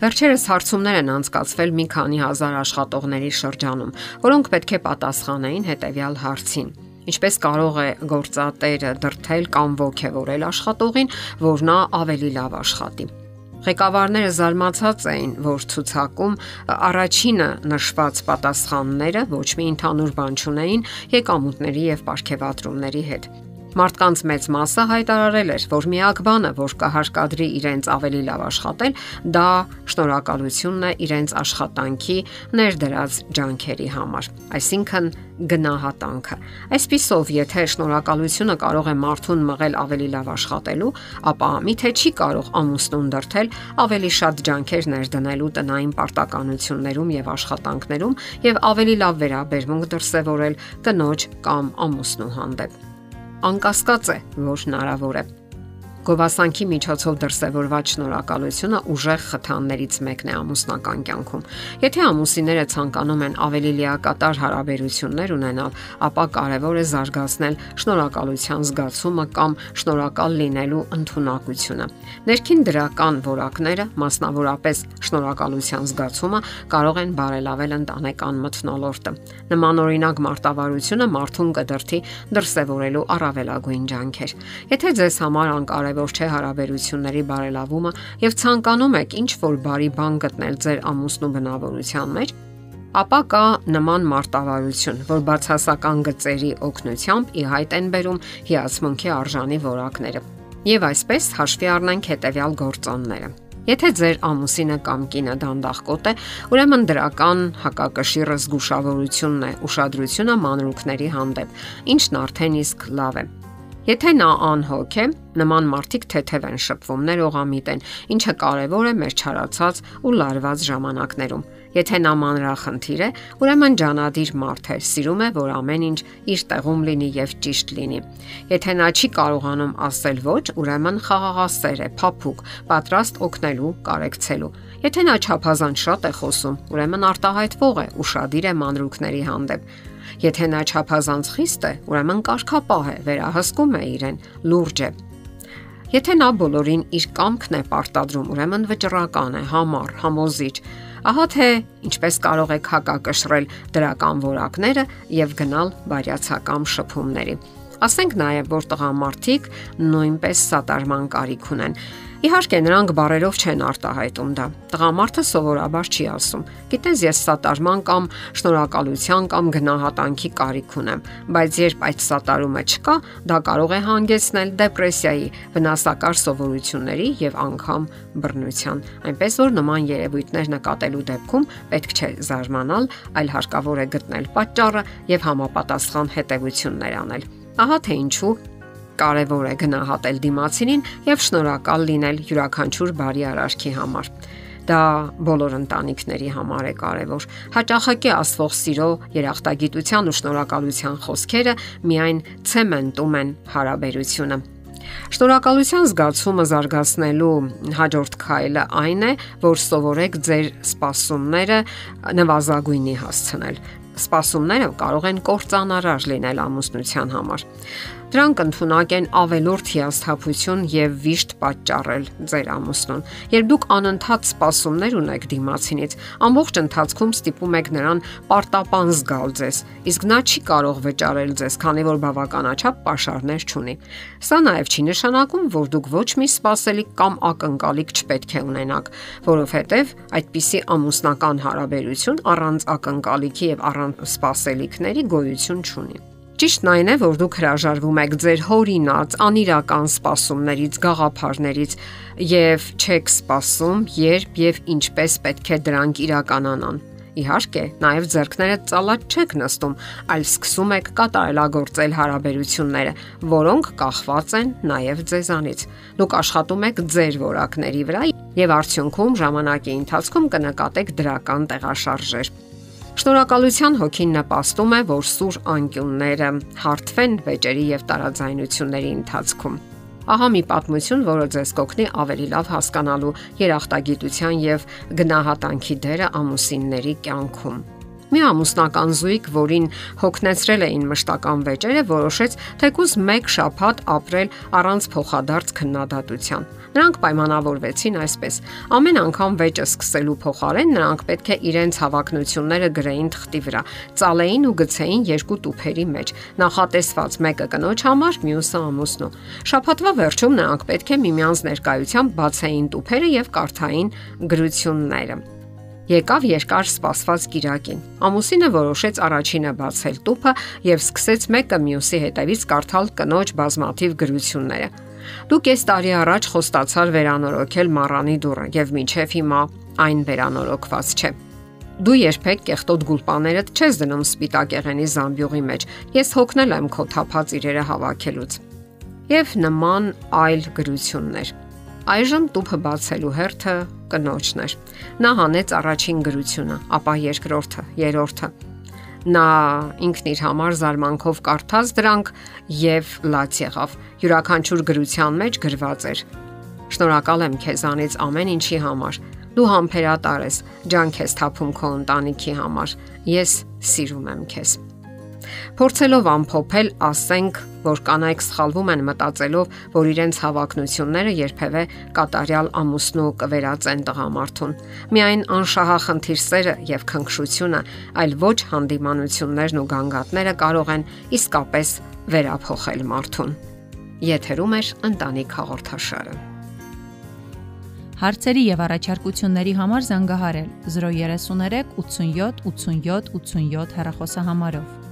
Վերջերս հարցումներ են անցկացվել մի քանի հազար աշխատողների շրջանում, որոնք պետք է պատասխանեին հետևյալ հարցին. Ինչպես կարող է գործատերը դրթել կամ ողջևորել աշխատողին, որ նա ավելի լավ աշխատի։ Ղեկավարները զարմացած էին, որ ցուցակում առաջինը նշված պատասխանները ոչ մի ընդհանուր բան չունեին եկամուտների եւ ապարքեվատրումների հետ։ Մարդկանց մեծ մասը հայտարարել էր, որ միակ բանը, որ կհարկադրի իրենց ավելի լավ աշխատել, դա շնորհակալությունն է իրենց աշխատանքի ներդրած ջանքերի համար, այսինքն գնահատանքը։ Այսпիսով, եթե շնորհակալությունը կարող է մարդուն մղել ավելի լավ աշխատելու, ապա միթե չի կարող ամուսնուն դրթել ավելի շատ ջանքեր ներդնելու տնային պարտականություններում եւ աշխատանքներում եւ ավելի լավ վերաբերմունք դրսեւորել կնոջ կամ ամուսնու հանդեպ անկասկած է, որ հնարավոր է Գովասանքի միջոցով դրսևորված շնորհակալությունը ուժեղ խթաններից մեկն է ամուսնական կյանքում։ Եթե ամուսինները ցանկանում են ավելի լիակատար հարաբերություններ ունենալ, ապա կարևոր է զարգացնել շնորհակալության զգացումը կամ շնորհակալ լինելու ընտունակությունը։ Ներքին դրական որակները, մասնավորապես շնորհակալության զգացումը, կարող են բարելավել ընտանեկան մթնոլորտը։ Նման օրինակ մարտավարությունը մարդուն կդրթի դրսևորելու առավելագույն ջանքեր։ Եթե ձեզ համար անկարևոր կարևոր չէ հարաբերությունների բարելավումը եւ ցանկանում եք ինչ որ բարի բան գտնել ձեր ամուսնու բնավորության մեջ, ապա կա նման մարտավարություն, որ բացասական գծերի օգնությամբ ի հայտ են բերում հիացմունքի արժանի որակները։ Եվ այսպես հաշվի առնենք հետեւյալ գործոնները։ Եթե ձեր ամուսինը կամ կինը դանդաղկոտ է, ուրեմն դրական հակակշիռը զգուշավորությունն է, ուշադրությունը մանրուքների հանդեպ, ինչն արդեն իսկ լավ է։ Եթե նա անհոգ է, նման մարդիկ թեթև են շփվում, ներողամիտ են, ինչը կարևոր է մեր չարացած ու լարված ժամանակներում։ Եթե նա մանրախնդիր է, ուրեմն ջանադիր մարդ է, սիրում է, որ ամեն ինչ իր տեղում լինի եւ ճիշտ լինի։ Եթե նա չի կարողանում ասել ոչ, ուրեմն խաղաղասեր է, փափուկ, պատրաստ օգնելու, կարեկցելու։ Եթե նա չափազանց շատ է խոսում, ուրեմն արտահայտվող է, ուրախadir է մանրուքների հանդեպ։ Եթե նա չափազանց խիստ է, ուրեմն կարկապահ է, վերահսկում է իրեն, լուրջ է։ Եթե նա բոլորին իր կամքն է պարտադրում, ուրեմն վճռական է, համառ, համոզիչ։ Ահա թե ինչպես կարող եք հակակշռել դրական որակները եւ գնալ բարյացակամ շփումների։ Ասենք նաև, որ տղամարդիկ նույնպես սատարման կարիք ունեն Իհարկե նրանք բարերով չեն արտահայտում դա։ Տղամարդը սովորաբար չի ասում. Գիտես, ես սատարման կամ շնորհակալության կամ գնահատանքի կարիք ունեմ, բայց երբ այդ սատարումը չկա, դա կարող է հանգեցնել դեպրեսիայի, վնասակար սովորությունների եւ անգամ բռնության։ Այնպես որ նման երևույթներ նկատելու դեպքում պետք չէ զարմանալ, այլ հարկավոր է գտնել պատճառը եւ համապատասխան հետեւություններ անել։ Ահա թե ինչու կարևոր է գնահատել դիմացինին եւ շնորհակալ լինել յուրաքանչյուր բարի արարքի համար դա բոլոր ընտանիքների համար է կարևոր։ Հաճախակի աստվող սիրո, երախտագիտության ու շնորհակալության խոսքերը միայն ցեմենտում են հարաբերությունը։ Շնորհակալության զգացումը զարգացնելու հաջորդ քայլը այն է, որ սովորեք ձեր սպասումները նվազագույնի հասցնել սպասումները կարող են կործանարար լինել ամուսնության համար։ Դրանք ընդունակ են ավելորդ հիասթափություն եւ վիշտ պատճառել ձեր ամուսնուն։ Երբ դուք անընդհատ սպասումներ ունեք դիմացինից, ամբողջ ընթացքում ստիպում եք նրան պարտապան զգալ ձեզ, իսկ նա չի կարող վճարել ձեզ, քանի որ բավականաչափ pašարներ չունի։ Սա նաեւ չի նշանակում, որ դուք ոչ մի սпасելիք կամ ակնկալիք չպետք է ունենաք, որովհետեւ այդպիսի ամուսնական հարաբերություն առանց ակնկալիքի եւ առանց սпасելիքների գոյություն չունի։ Ճիշտն այն է, որ դուք հրաժարվում եք ձեր հորինած անիրական սպասումներից, գաղափարներից. Եւ չեք սպասում, երբ եւ ինչպես պետք է դրանք իրականանան։ Իհարկե, նաև ձեռքները ծալած չեք նստում, այլ սկսում եք կատարելագործել հարաբերությունները, որոնք կախված են նաև ձեզանից։ Դուք աշխատում եք ձեր որակների վրա եւ արդյունքում ժամանակի ընթացքում կնկատեք դրական տեղաշարժեր։ Շնորհակալության հոգին նպաստում է, որ սուր անկյունները հարթվեն վեճերի եւ տարաձայնությունների ընթացքում։ Ահա մի պատմություն, որը ձեզ կօգնի ավելի լավ հասկանալու երախտագիտության եւ գնահատանքի դերը ամուսինների կյանքում։ Մի ամուսնական զույգ, որին հոգնեցրել էին մշտական վեճերը, որոշեց թեկուզ 1 շաբաթ ապրել առանց փոխադարձ քննադատության։ Նրանք պայմանավորվեցին այսպես. ամեն անգամ վեճը սկսելու փոխարեն նրանք պետք է իրենց հավակնությունները գրեին թղթի վրա, ծալեին ու գցեին երկու տուփերի մեջ, նախատեսված մեկը կնոջ համար, մյուսը ամուսնու։ Շաբաթվա վերջում նրանք պետք է միմյանց ներկայությամբ բացեին տուփերը եւ կարդային գրությունները։ Եկավ երկար սպասված Կիրակին։ Ամուսինը որոշեց առաջինը բացել տուփը եւ սկսեց մեկը մյուսի հետևից կարդալ կնոջ բազմաթիվ գրությունները։ Դու կես տարի առաջ խոստացար վերանորոգել մառանի դուռը եւ մինչեւ հիմա այն վերանորոգված չէ։ Դու երբեք կեղտոտ գուլպաներդ չես դնում սպիտակեղենի զամբյուղի մեջ։ Ես հոգնել եմ քո թափած իրերը հավաքելուց։ Եվ նման այլ գրություններ։ Այժմ տուփը բացելու հերթը կնոջն էր։ Նա հանեց առաջին գրությունը, ապա երկրորդը, երրորդը։ Նա ինքն իր համար զարմանքով կարդաց դրանք եւ լաց եղավ։ Յուրաքանչյուր գրության մեջ գրված էր. Շնորհակալ եմ քեզանից ամեն ինչի համար։ Դու համբերատար ես, ջանք ես թափում քո ընտանիքի համար։ Ես սիրում եմ քեզ։ Փորձելով ամփոփել, ասենք, որ կանայք սխալվում են մտածելով, որ իրենց հավակնությունները երբևէ կատարյալ ամուսնու կվերածեն տղամարդուն։ Միայն անշահախնդիր սերը եւ քնքշությունը, այլ ոչ հանդիմանություններն ու գանգատները կարող են իսկապես վերափոխել մարդուն։ Եթերում է ընտանիք հաղորդաշարը։ Հարցերի եւ առաջարկությունների համար զանգահարել 033 87 87 87 հեռախոսահամարով։